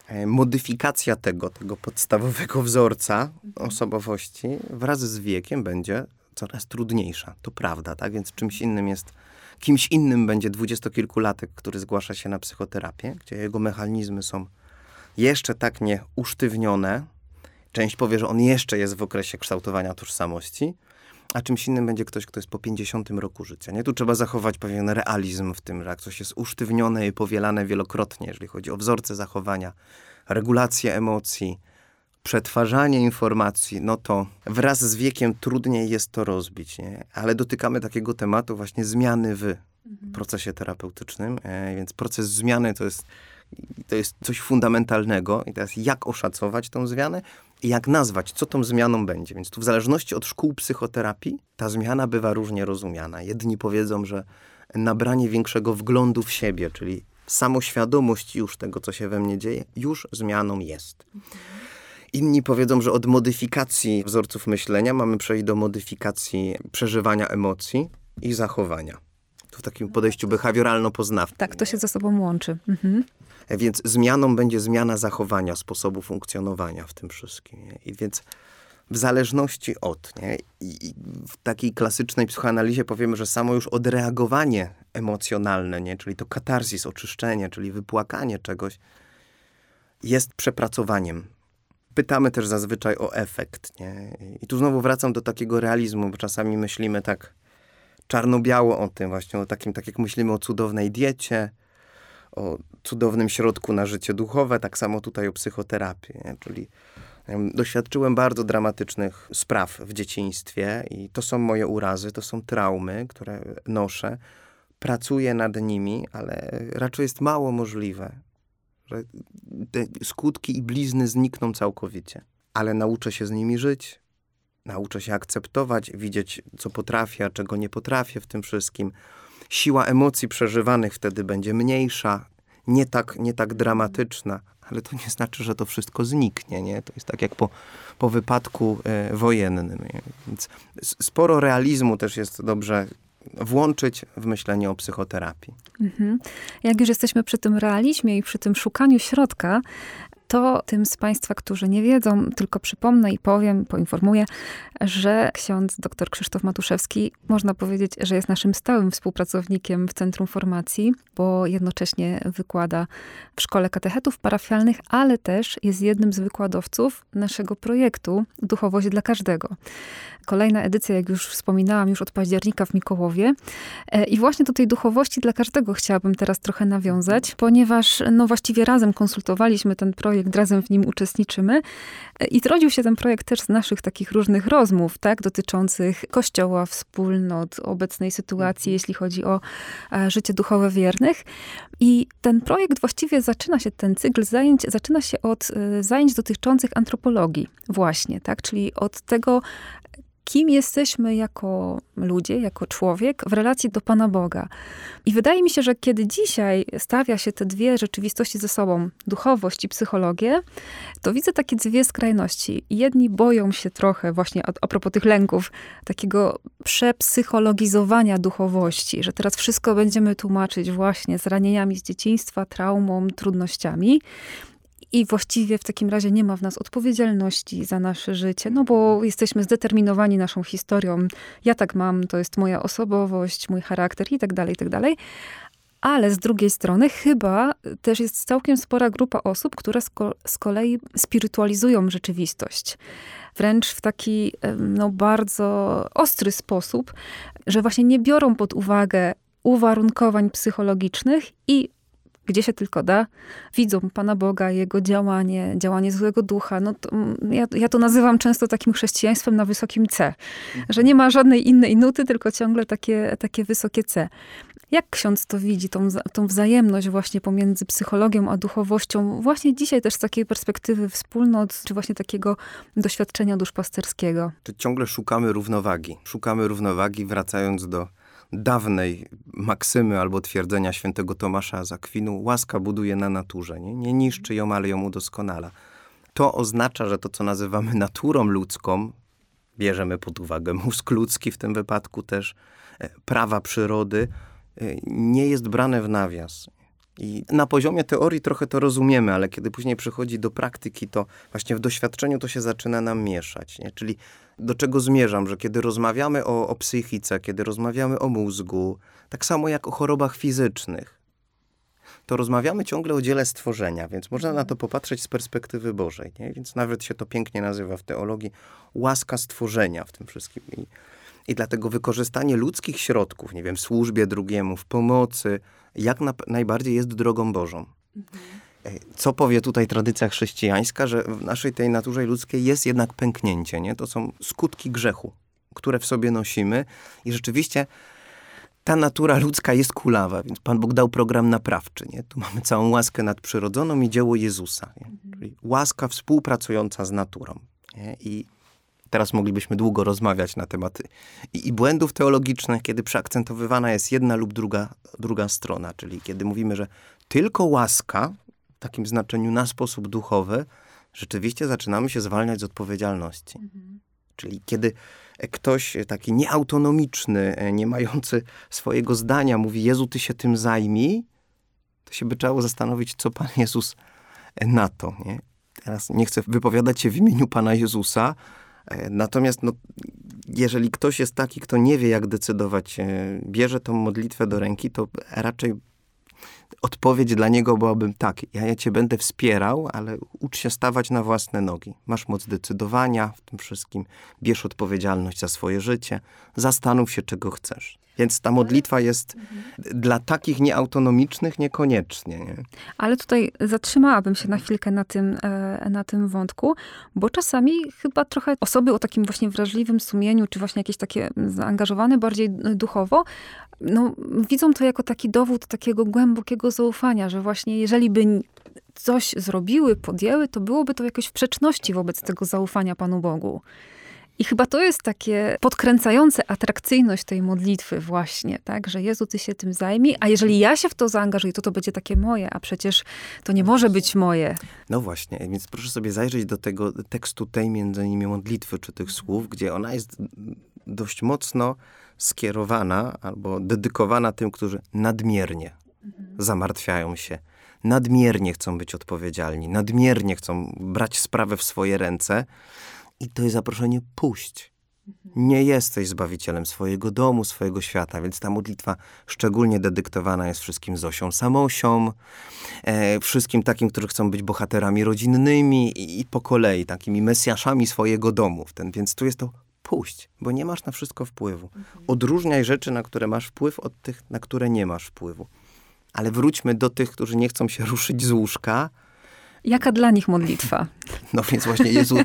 E, Modyfikacja tego, tego podstawowego wzorca osobowości wraz z wiekiem będzie coraz trudniejsza. To prawda, tak? Więc czymś innym jest, kimś innym będzie dwudziestokilkulatek, który zgłasza się na psychoterapię, gdzie jego mechanizmy są jeszcze tak nie usztywnione. Część powie, że on jeszcze jest w okresie kształtowania tożsamości, a czymś innym będzie ktoś, kto jest po 50 roku życia. Nie? Tu trzeba zachować pewien realizm w tym, że jak coś jest usztywnione i powielane wielokrotnie, jeżeli chodzi o wzorce zachowania, regulację emocji, przetwarzanie informacji, no to wraz z wiekiem trudniej jest to rozbić. Nie? Ale dotykamy takiego tematu właśnie zmiany w procesie terapeutycznym, e, więc proces zmiany to jest, to jest coś fundamentalnego i teraz jak oszacować tą zmianę i jak nazwać, co tą zmianą będzie. Więc tu w zależności od szkół psychoterapii ta zmiana bywa różnie rozumiana. Jedni powiedzą, że nabranie większego wglądu w siebie, czyli samoświadomość już tego, co się we mnie dzieje, już zmianą jest. Inni powiedzą, że od modyfikacji wzorców myślenia mamy przejść do modyfikacji przeżywania emocji i zachowania. To w takim podejściu behawioralno-poznawczym. Tak, to się ze sobą łączy. Mhm. Więc zmianą będzie zmiana zachowania, sposobu funkcjonowania w tym wszystkim. Nie? I więc w zależności od, nie? I w takiej klasycznej psychoanalizie powiemy, że samo już odreagowanie emocjonalne, nie? czyli to katarzis, oczyszczenie, czyli wypłakanie czegoś, jest przepracowaniem. Pytamy też zazwyczaj o efekt. Nie? I tu znowu wracam do takiego realizmu, bo czasami myślimy tak czarno-biało o tym, właśnie o takim, tak jak myślimy o cudownej diecie, o cudownym środku na życie duchowe, tak samo tutaj o psychoterapii. Nie? Czyli Doświadczyłem bardzo dramatycznych spraw w dzieciństwie i to są moje urazy, to są traumy, które noszę. Pracuję nad nimi, ale raczej jest mało możliwe, że te skutki i blizny znikną całkowicie. Ale nauczę się z nimi żyć, nauczę się akceptować, widzieć, co potrafię, a czego nie potrafię w tym wszystkim. Siła emocji przeżywanych wtedy będzie mniejsza, nie tak, nie tak dramatyczna, ale to nie znaczy, że to wszystko zniknie, nie? To jest tak jak po, po wypadku e, wojennym. Więc sporo realizmu też jest dobrze włączyć w myślenie o psychoterapii. Mhm. Jak już jesteśmy przy tym realizmie i przy tym szukaniu środka, to tym z Państwa, którzy nie wiedzą, tylko przypomnę i powiem, poinformuję, że ksiądz dr Krzysztof Matuszewski, można powiedzieć, że jest naszym stałym współpracownikiem w Centrum Formacji, bo jednocześnie wykłada w Szkole Katechetów Parafialnych, ale też jest jednym z wykładowców naszego projektu Duchowość dla Każdego. Kolejna edycja, jak już wspominałam, już od października w Mikołowie. E, I właśnie do tej duchowości dla każdego chciałabym teraz trochę nawiązać, ponieważ no właściwie razem konsultowaliśmy ten projekt, razem w nim uczestniczymy. E, I zrodził się ten projekt też z naszych takich różnych rozmów, tak, dotyczących kościoła, wspólnot, obecnej sytuacji, mhm. jeśli chodzi o e, życie duchowe wiernych. I ten projekt właściwie zaczyna się, ten cykl zajęć zaczyna się od zajęć dotyczących antropologii właśnie, tak, czyli od tego, kim jesteśmy jako ludzie, jako człowiek w relacji do Pana Boga. I wydaje mi się, że kiedy dzisiaj stawia się te dwie rzeczywistości ze sobą, duchowość i psychologię, to widzę takie dwie skrajności. Jedni boją się trochę, właśnie a, a propos tych lęków, takiego przepsychologizowania duchowości, że teraz wszystko będziemy tłumaczyć właśnie z ranieniami z dzieciństwa, traumą, trudnościami. I właściwie w takim razie nie ma w nas odpowiedzialności za nasze życie, no bo jesteśmy zdeterminowani naszą historią. Ja tak mam, to jest moja osobowość, mój charakter i tak dalej, i tak dalej. Ale z drugiej strony chyba też jest całkiem spora grupa osób, które z, ko z kolei spirytualizują rzeczywistość. Wręcz w taki no, bardzo ostry sposób, że właśnie nie biorą pod uwagę uwarunkowań psychologicznych i gdzie się tylko da, widzą Pana Boga, Jego działanie, działanie złego ducha. No to, mm, ja, ja to nazywam często takim chrześcijaństwem na wysokim C, że nie ma żadnej innej nuty, tylko ciągle takie, takie wysokie C. Jak ksiądz to widzi, tą, tą wzajemność właśnie pomiędzy psychologią a duchowością, właśnie dzisiaj też z takiej perspektywy wspólnot, czy właśnie takiego doświadczenia duszpasterskiego? Czy ciągle szukamy równowagi? Szukamy równowagi, wracając do dawnej maksymy albo twierdzenia świętego Tomasza z Akwinu, łaska buduje na naturze, nie, nie niszczy ją, ale ją udoskonala. To oznacza, że to, co nazywamy naturą ludzką, bierzemy pod uwagę mózg ludzki w tym wypadku też, e, prawa przyrody, e, nie jest brane w nawias. I na poziomie teorii trochę to rozumiemy, ale kiedy później przychodzi do praktyki, to właśnie w doświadczeniu to się zaczyna nam mieszać. Nie? Czyli do czego zmierzam, że kiedy rozmawiamy o, o psychice, kiedy rozmawiamy o mózgu, tak samo jak o chorobach fizycznych, to rozmawiamy ciągle o dziele stworzenia, więc można na to popatrzeć z perspektywy Bożej. Nie? Więc nawet się to pięknie nazywa w teologii łaska stworzenia w tym wszystkim. I, i dlatego wykorzystanie ludzkich środków, nie wiem, w służbie drugiemu, w pomocy, jak na, najbardziej jest drogą Bożą. Mhm. Co powie tutaj tradycja chrześcijańska, że w naszej tej naturze ludzkiej jest jednak pęknięcie, nie? To są skutki grzechu, które w sobie nosimy i rzeczywiście ta natura ludzka jest kulawa, więc Pan Bóg dał program naprawczy, nie? Tu mamy całą łaskę nadprzyrodzoną i dzieło Jezusa, nie? Mhm. Czyli łaska współpracująca z naturą, nie? I Teraz moglibyśmy długo rozmawiać na tematy i, i błędów teologicznych, kiedy przeakcentowywana jest jedna lub druga, druga strona, czyli kiedy mówimy, że tylko łaska, w takim znaczeniu na sposób duchowy, rzeczywiście zaczynamy się zwalniać z odpowiedzialności. Mhm. Czyli kiedy ktoś taki nieautonomiczny, nie mający swojego zdania mówi, Jezu, ty się tym zajmij, to się by trzeba zastanowić, co Pan Jezus na to. Nie? Teraz nie chcę wypowiadać się w imieniu Pana Jezusa, e, natomiast no, jeżeli ktoś jest taki, kto nie wie, jak decydować, e, bierze tą modlitwę do ręki, to raczej odpowiedź dla niego byłaby tak, ja, ja cię będę wspierał, ale ucz się stawać na własne nogi. Masz moc decydowania w tym wszystkim, bierz odpowiedzialność za swoje życie, zastanów się, czego chcesz. Więc ta modlitwa jest dla takich nieautonomicznych niekoniecznie. Nie? Ale tutaj zatrzymałabym się na chwilkę na tym, e, na tym wątku, bo czasami chyba trochę osoby o takim właśnie wrażliwym sumieniu, czy właśnie jakieś takie zaangażowane bardziej duchowo, no, widzą to jako taki dowód takiego głębokiego zaufania, że właśnie jeżeli by coś zrobiły, podjęły, to byłoby to jakoś w sprzeczności wobec tego zaufania Panu Bogu. I chyba to jest takie podkręcające atrakcyjność tej modlitwy właśnie, tak? Że Jezu, Ty się tym zajmij, a jeżeli ja się w to zaangażuję, to to będzie takie moje, a przecież to nie może być moje. No właśnie, więc proszę sobie zajrzeć do tego tekstu tej między innymi modlitwy, czy tych słów, gdzie ona jest dość mocno skierowana albo dedykowana tym, którzy nadmiernie mhm. zamartwiają się, nadmiernie chcą być odpowiedzialni, nadmiernie chcą brać sprawę w swoje ręce. I to jest zaproszenie puść. Nie jesteś zbawicielem swojego domu, swojego świata, więc ta modlitwa szczególnie dedyktowana jest wszystkim Zosią Samosią, e, wszystkim takim, którzy chcą być bohaterami rodzinnymi i, i po kolei takimi mesjaszami swojego domu. Ten, więc tu jest to puść, bo nie masz na wszystko wpływu. Odróżniaj rzeczy, na które masz wpływ, od tych, na które nie masz wpływu. Ale wróćmy do tych, którzy nie chcą się ruszyć z łóżka, Jaka dla nich modlitwa? [LAUGHS] No więc właśnie, Jezu, e,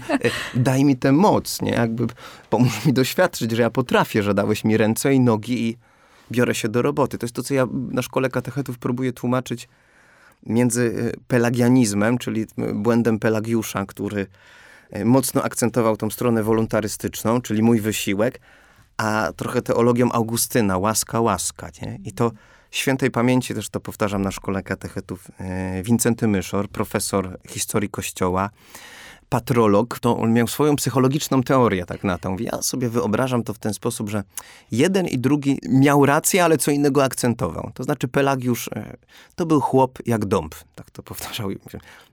daj mi tę moc, nie? Jakby pomóż mi doświadczyć, że ja potrafię, że dałeś mi ręce i nogi i biorę się do roboty. To jest to, co ja na szkole katechetów próbuję tłumaczyć między e, pelagianizmem, czyli błędem Pelagiusza, który e, mocno akcentował tą stronę wolontarystyczną, czyli mój wysiłek, a trochę teologią Augustyna, łaska, łaska, nie? I to świętej pamięci, też to powtarzam na szkole katechetów, e, Wincenty Myszor, profesor historii Kościoła, patrolog, to on miał swoją psychologiczną teorię tak na to. Ja sobie wyobrażam to w ten sposób, że jeden i drugi miał rację, ale co innego akcentował. To znaczy Pelagiusz e, to był chłop jak dąb, tak to powtarzał.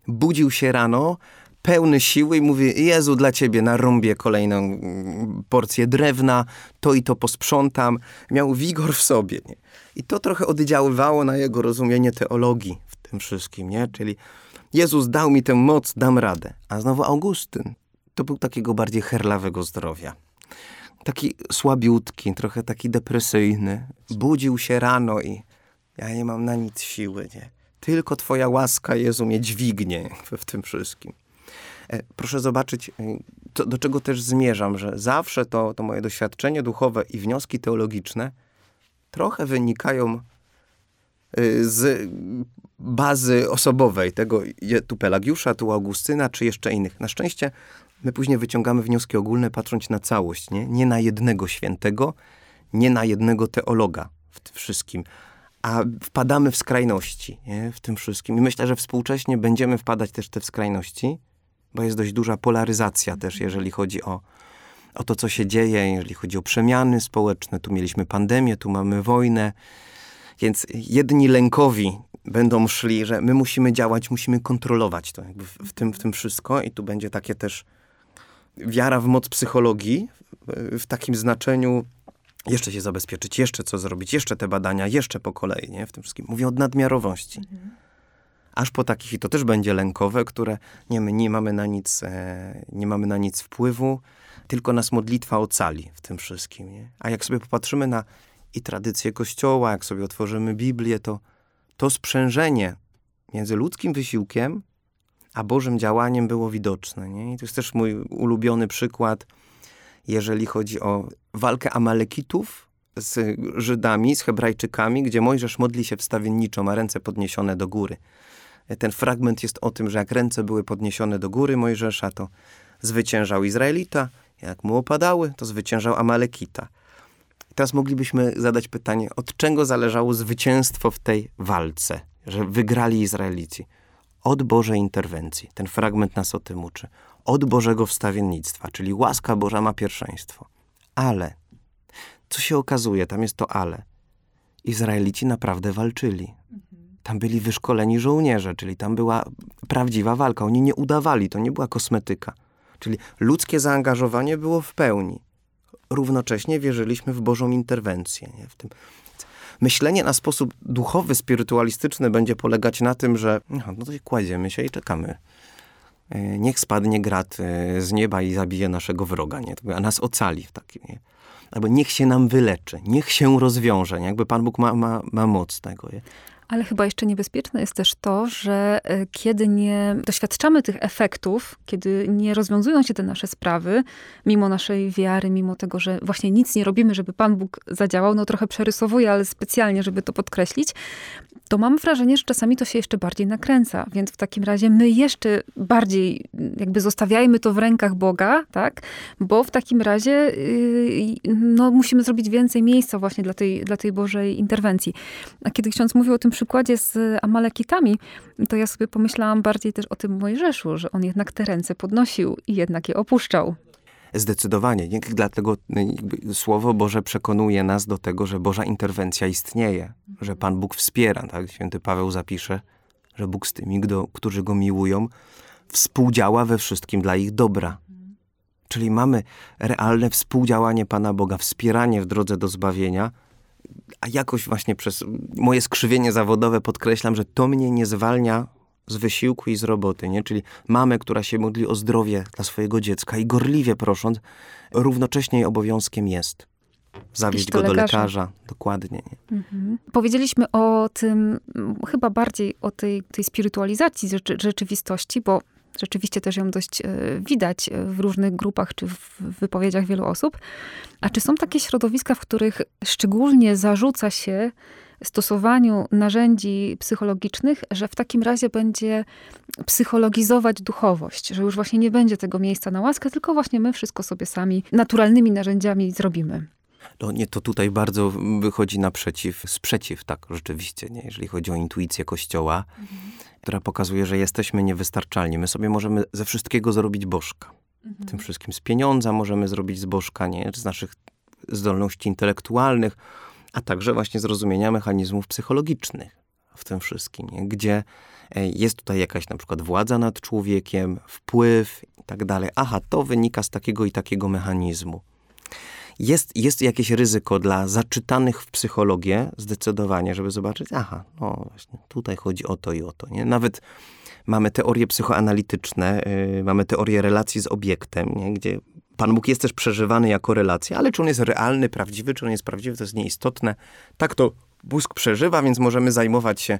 Budził się rano, pełny siły i mówi, Jezu, dla ciebie narąbię kolejną mm, porcję drewna, to i to posprzątam. Miał wigor w sobie. Nie? I to trochę oddziaływało na jego rozumienie teologii w tym wszystkim, nie? Czyli Jezus dał mi tę moc, dam radę. A znowu Augustyn to był takiego bardziej herlawego zdrowia. Taki słabiutki, trochę taki depresyjny. Budził się rano i ja nie mam na nic siły, nie? Tylko Twoja łaska, Jezu, mnie dźwignie w tym wszystkim. E, proszę zobaczyć, e, to, do czego też zmierzam, że zawsze to, to moje doświadczenie duchowe i wnioski teologiczne trochę wynikają y, z bazy osobowej, tego tu Pelagiusza, tu Augustyna, czy jeszcze innych. Na szczęście my później wyciągamy wnioski ogólne, patrząc na całość, nie, nie na jednego świętego, nie na jednego teologa w tym wszystkim, a wpadamy w skrajności nie, w tym wszystkim. I myślę, że współcześnie będziemy wpadać też w te skrajności, bo jest dość duża polaryzacja też, jeżeli chodzi o, o to, co się dzieje, jeżeli chodzi o przemiany społeczne. Tu mieliśmy pandemię, tu mamy wojnę. Więc jedni lękowi będą szli, że my musimy działać, musimy kontrolować to w, w, tym, w tym wszystko i tu będzie takie też wiara w moc psychologii w takim znaczeniu jeszcze się zabezpieczyć, jeszcze co zrobić, jeszcze te badania, jeszcze po kolei, nie? W tym wszystkim. Mówię o nadmiarowości. Mhm. Aż po takich, i to też będzie lękowe, które nie, my nie mamy na nic, e, nie mamy na nic wpływu, tylko nas modlitwa ocali w tym wszystkim. Nie? A jak sobie popatrzymy na i tradycję Kościoła, jak sobie otworzymy Biblię, to to sprzężenie między ludzkim wysiłkiem a Bożym działaniem było widoczne. Nie? I to jest też mój ulubiony przykład, jeżeli chodzi o walkę Amalekitów z Żydami, z Hebrajczykami, gdzie Mojżesz modli się wstawienniczo, ma ręce podniesione do góry. Ten fragment jest o tym, że jak ręce były podniesione do góry Mojżesza, to zwyciężał Izraelita, Jak mu opadały, to zwyciężał Amalekita. Teraz moglibyśmy zadać pytanie, od czego zależało zwycięstwo w tej walce, że wygrali Izraelici? Od Bożej interwencji. Ten fragment nas o tym uczy. Od Bożego wstawiennictwa, czyli łaska Boża ma pierwszeństwo. Ale, co się okazuje, tam jest to ale. Izraelici naprawdę walczyli. Tam byli wyszkoleni żołnierze, czyli tam była prawdziwa walka. Oni nie udawali, to nie była kosmetyka. Czyli ludzkie zaangażowanie było w pełni. Równocześnie wierzyliśmy w Bożą interwencję. Nie? W tym. Myślenie na sposób duchowy, spirytualistyczny będzie polegać na tym, że no, to kładziemy się i czekamy. E, niech spadnie grat e, z nieba i zabije naszego wroga, nie? a nas ocali w takim. Nie? Albo niech się nam wyleczy, niech się rozwiąże. Nie? Jakby Pan Bóg ma, ma, ma moc tego. Nie? Ale chyba jeszcze niebezpieczne jest też to, że e, kiedy nie doświadczamy tych efektów, kiedy nie rozwiązują się te nasze sprawy, mimo naszej wiary, mimo tego, że właśnie nic nie robimy, żeby Pan Bóg zadziałał, no trochę przerysowuję, ale specjalnie, żeby to podkreślić, to mam wrażenie, że czasami to się jeszcze bardziej nakręca. Więc w takim razie my jeszcze bardziej jakby zostawiajmy to w rękach Boga, tak? Bo w takim razie yy, no, musimy zrobić więcej miejsca właśnie dla tej, dla tej Bożej interwencji. A kiedy ksiądz mówił o tym przykładzie z Amalekitami, to ja sobie pomyślałam bardziej też o tym Mojżeszu, że on jednak te ręce podnosił i jednak je opuszczał. Zdecydowanie. Dlatego Słowo Boże przekonuje nas do tego, że Boża interwencja istnieje, że Pan Bóg wspiera. Tak? Święty Paweł zapisze, że Bóg z tymi, którzy Go miłują, współdziała we wszystkim dla ich dobra. Czyli mamy realne współdziałanie Pana Boga, wspieranie w drodze do zbawienia, a jakoś właśnie przez moje skrzywienie zawodowe podkreślam, że to mnie nie zwalnia z wysiłku i z roboty, nie? Czyli mamę, która się modli o zdrowie dla swojego dziecka i gorliwie prosząc, równocześnie jej obowiązkiem jest zawieźć go do lekarza. Dokładnie. Mhm. Powiedzieliśmy o tym, chyba bardziej o tej, tej spirytualizacji rzeczy, rzeczywistości, bo rzeczywiście też ją dość e, widać w różnych grupach czy w wypowiedziach wielu osób. A czy są takie środowiska, w których szczególnie zarzuca się stosowaniu narzędzi psychologicznych, że w takim razie będzie psychologizować duchowość, że już właśnie nie będzie tego miejsca na łaskę, tylko właśnie my wszystko sobie sami naturalnymi narzędziami zrobimy. No nie, to tutaj bardzo wychodzi naprzeciw, sprzeciw, tak, rzeczywiście, nie? jeżeli chodzi o intuicję Kościoła, mhm. która pokazuje, że jesteśmy niewystarczalni. My sobie możemy ze wszystkiego zrobić bożka. Mhm. Tym wszystkim z pieniądza możemy zrobić z bożka, nie? z naszych zdolności intelektualnych, a także właśnie zrozumienia mechanizmów psychologicznych w tym wszystkim, nie? gdzie e, jest tutaj jakaś na przykład władza nad człowiekiem, wpływ i tak dalej. Aha, to wynika z takiego i takiego mechanizmu. Jest, jest jakieś ryzyko dla zaczytanych w psychologię zdecydowanie, żeby zobaczyć, aha, no właśnie, tutaj chodzi o to i o to. Nie? Nawet mamy teorie psychoanalityczne, yy, mamy teorię relacji z obiektem, nie? gdzie Pan Bóg jest też przeżywany jako relacja, ale czy on jest realny, prawdziwy, czy on jest prawdziwy, to jest nieistotne. Tak to Bóg przeżywa, więc możemy zajmować się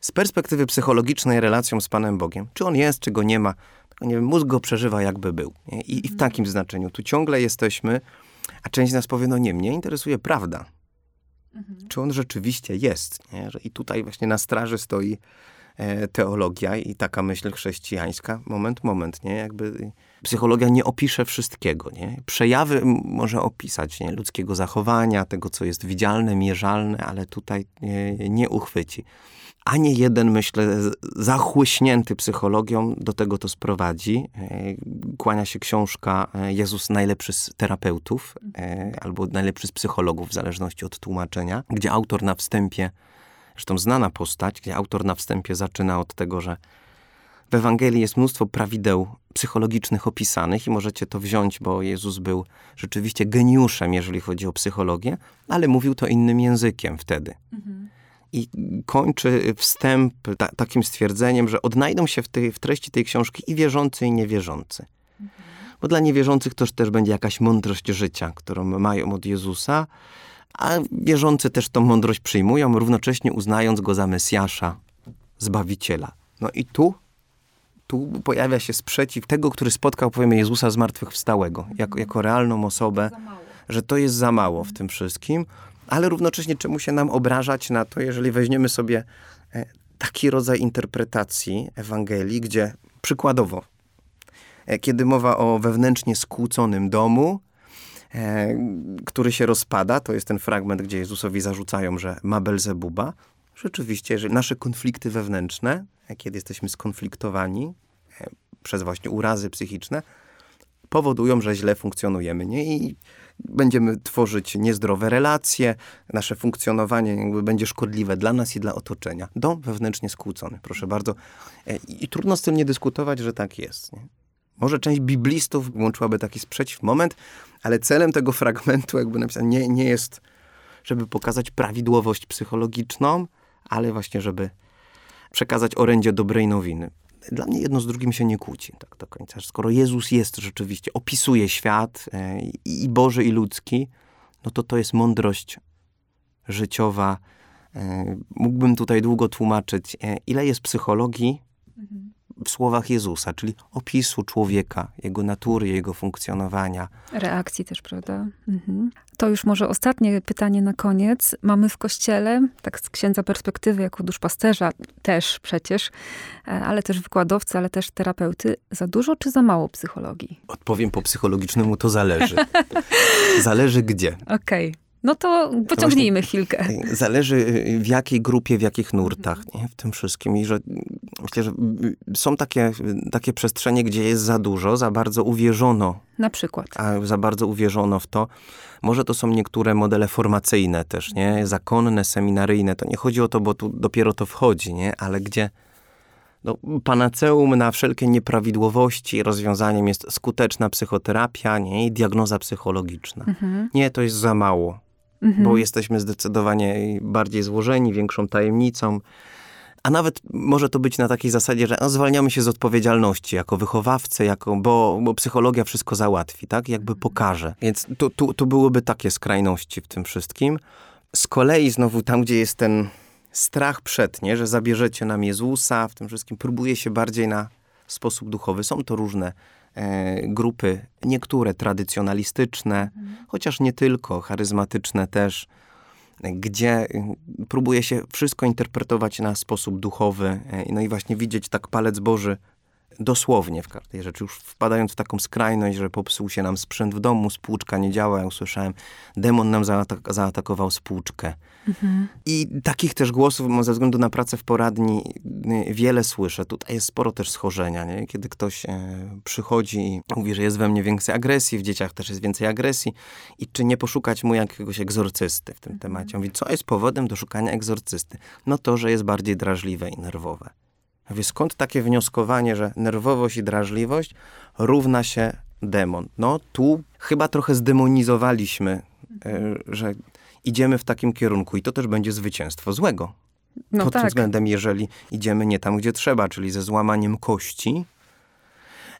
z perspektywy psychologicznej relacją z Panem Bogiem. Czy on jest, czy go nie ma. Nie wiem, mózg go przeżywa jakby był. I, I, w mhm. takim znaczeniu. Tu ciągle jesteśmy, a część z nas powie, no nie, mnie interesuje prawda. Mhm. Czy on rzeczywiście jest. Nie? I tutaj właśnie na straży stoi teologia i taka myśl chrześcijańska, moment, moment, nie? Jakby psychologia nie opisze wszystkiego, nie? Przejawy może opisać, nie? Ludzkiego zachowania, tego, co jest widzialne, mierzalne, ale tutaj nie, nie uchwyci. Ani jeden, myślę, zachłyśnięty psychologią do tego to sprowadzi. E, kłania się książka e, Jezus najlepszy z terapeutów albo najlepszy z psychologów, w zależności od tłumaczenia, gdzie autor na wstępie Zresztą znana postać, gdzie autor na wstępie zaczyna od tego, że w Ewangelii jest mnóstwo prawideł psychologicznych opisanych i możecie to wziąć, bo Jezus był rzeczywiście geniuszem, jeżeli chodzi o psychologię, ale mówił to innym językiem wtedy. Mhm. I kończy wstęp ta, takim stwierdzeniem, że odnajdą się w, tej, w treści tej książki i wierzący, i niewierzący. Mhm. Bo dla niewierzących to też będzie jakaś mądrość życia, którą mają od Jezusa, a wierzący też tą mądrość przyjmują, równocześnie uznając go za Mesjasza, Zbawiciela. No i tu, tu pojawia się sprzeciw tego, który spotkał, powiemy, Jezusa zmartwychwstałego, jako, jako realną osobę, że to jest za mało w tym wszystkim, ale równocześnie czemu się nam obrażać na to, jeżeli weźmiemy sobie e, taki rodzaj interpretacji Ewangelii, gdzie przykładowo e, kiedy mowa o wewnętrznie skłóconym domu, który się rozpada, to jest ten fragment, gdzie Jezusowi zarzucają, że ma Belzebuba. Rzeczywiście, że nasze konflikty wewnętrzne, e, kiedy jesteśmy skonfliktowani e, przez właśnie urazy psychiczne, powodują, że źle funkcjonujemy. Nie? I będziemy tworzyć niezdrowe relacje, nasze funkcjonowanie jakby będzie szkodliwe dla nas i dla otoczenia. Dom wewnętrznie skłócony, proszę bardzo. E, i trudno z tym nie dyskutować, że tak jest. Nie? Może część biblistów włączyłaby taki sprzeciw moment, ale celem tego fragmentu, jakby napisane, nie, nie jest, żeby pokazać prawidłowość psychologiczną, ale właśnie, żeby przekazać orędzie dobrej nowiny dla mnie jedno z drugim się nie kłóci tak do końca. Skoro Jezus jest rzeczywiście, opisuje świat e, i Boży, i ludzki, no to to jest mądrość życiowa. E, mógłbym tutaj długo tłumaczyć, e, ile jest psychologii mhm w słowach Jezusa, czyli opisu człowieka, jego natury, jego funkcjonowania. Reakcji też, prawda? Mhm. To już może ostatnie pytanie na koniec. Mamy w kościele, tak z księdza perspektywy, jako duszpasterza też przecież, e, ale też wykładowcy, ale też terapeuty, za dużo czy za mało psychologii? Odpowiem po psychologicznemu, to zależy. [LAUGHS] zależy gdzie. Okej. Okay. No to pociągnijmy chwilkę. Zależy w jakiej grupie, w jakich nurtach, nie? w tym wszystkim. I że myślę, że są takie, takie przestrzenie, gdzie jest za dużo, za bardzo uwierzono. Na przykład. A za bardzo uwierzono w to. Może to są niektóre modele formacyjne też, nie? Zakonne, seminaryjne. To nie chodzi o to, bo tu dopiero to wchodzi, nie? Ale gdzie no, panaceum na wszelkie nieprawidłowości rozwiązaniem jest skuteczna psychoterapia nie? i diagnoza psychologiczna. Mhm. Nie, to jest za mało mhm. bo jesteśmy zdecydowanie bardziej złożeni, większą tajemnicą. A nawet może to być na takiej zasadzie, że no, zwalniamy się z odpowiedzialności jako wychowawcy, jako, bo, bo psychologia wszystko załatwi, tak? Jakby mhm. pokaże. Więc tu, tu, tu byłyby takie skrajności w tym wszystkim. Z kolei znowu tam, gdzie jest ten strach przed, nie? że zabierzecie nam Jezusa, w tym wszystkim próbuje się bardziej na sposób duchowy. Są to różne grupy, niektóre tradycjonalistyczne, mhm. chociaż nie tylko, charyzmatyczne też, gdzie y, próbuje się wszystko interpretować na sposób duchowy, e, no i właśnie widzieć tak palec Boży dosłownie w każdej rzeczy, już wpadając w taką skrajność, że popsuł się nam sprzęt w domu, spłuczka nie działa, ja usłyszałem, demon nam zaatak zaatakował spłuczkę. Mhm. I takich też głosów, ze względu na pracę w poradni, y, wiele słyszę. Tutaj jest sporo też schorzenia, nie? kiedy ktoś e, przychodzi i mówi, że jest we mnie więcej agresji, w dzieciach też jest więcej agresji i czy nie poszukać mu jakiegoś egzorcysty w tym mhm. temacie. Mówi, co jest powodem do szukania egzorcysty? No to, że jest bardziej drażliwe i nerwowe. Mówię, skąd takie wnioskowanie, że nerwowość i drażliwość równa się demon? No tu chyba trochę zdemonizowaliśmy, e, że idziemy w takim kierunku i to też będzie zwycięstwo złego. No Pod tak. tym względem, jeżeli idziemy nie tam, gdzie trzeba, czyli ze złamaniem kości,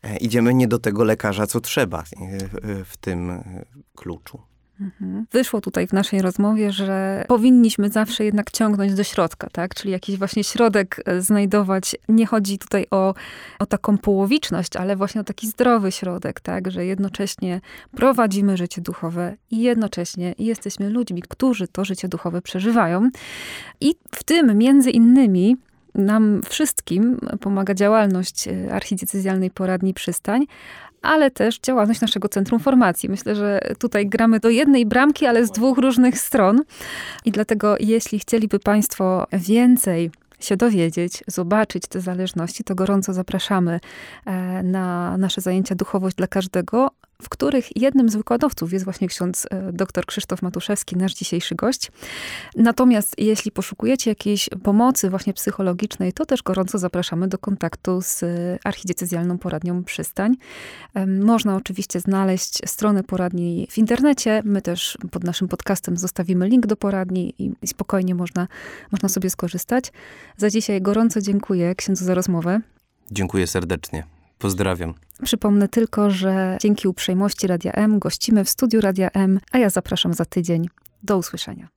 e, idziemy nie do tego lekarza, co trzeba e, w tym kluczu. Mhm. Wyszło tutaj w naszej rozmowie, że powinniśmy zawsze jednak ciągnąć do środka, tak? Czyli jakiś właśnie środek e, znajdować. Nie chodzi tutaj o, o taką połowiczność, ale właśnie o taki zdrowy środek, tak? Że jednocześnie prowadzimy życie duchowe i jednocześnie jesteśmy ludźmi, którzy to życie duchowe przeżywają. I w tym między innymi nam wszystkim pomaga działalność e, archidiecezjalnej poradni przystań, ale też działalność naszego Centrum Formacji. Myślę, że tutaj gramy do jednej bramki, ale z dwóch różnych stron. I dlatego, jeśli chcieliby Państwo więcej się dowiedzieć, zobaczyć te zależności, to gorąco zapraszamy e, na nasze zajęcia Duchowość dla każdego, w których jednym z wykładowców jest właśnie ksiądz e, dr Krzysztof Matuszewski, nasz dzisiejszy gość. Natomiast jeśli poszukujecie jakiejś pomocy właśnie psychologicznej, to też gorąco zapraszamy do kontaktu z archidiecezjalną poradnią Przystań. Można oczywiście znaleźć stronę poradni w internecie. My też pod naszym podcastem zostawimy link do poradni i spokojnie można, można sobie skorzystać. Za dzisiaj gorąco dziękuję księdzu za rozmowę. Dziękuję serdecznie. Pozdrawiam. Przypomnę tylko, że dzięki uprzejmości Radia M gościmy w studiu Radia M, a ja zapraszam za tydzień. Do usłyszenia.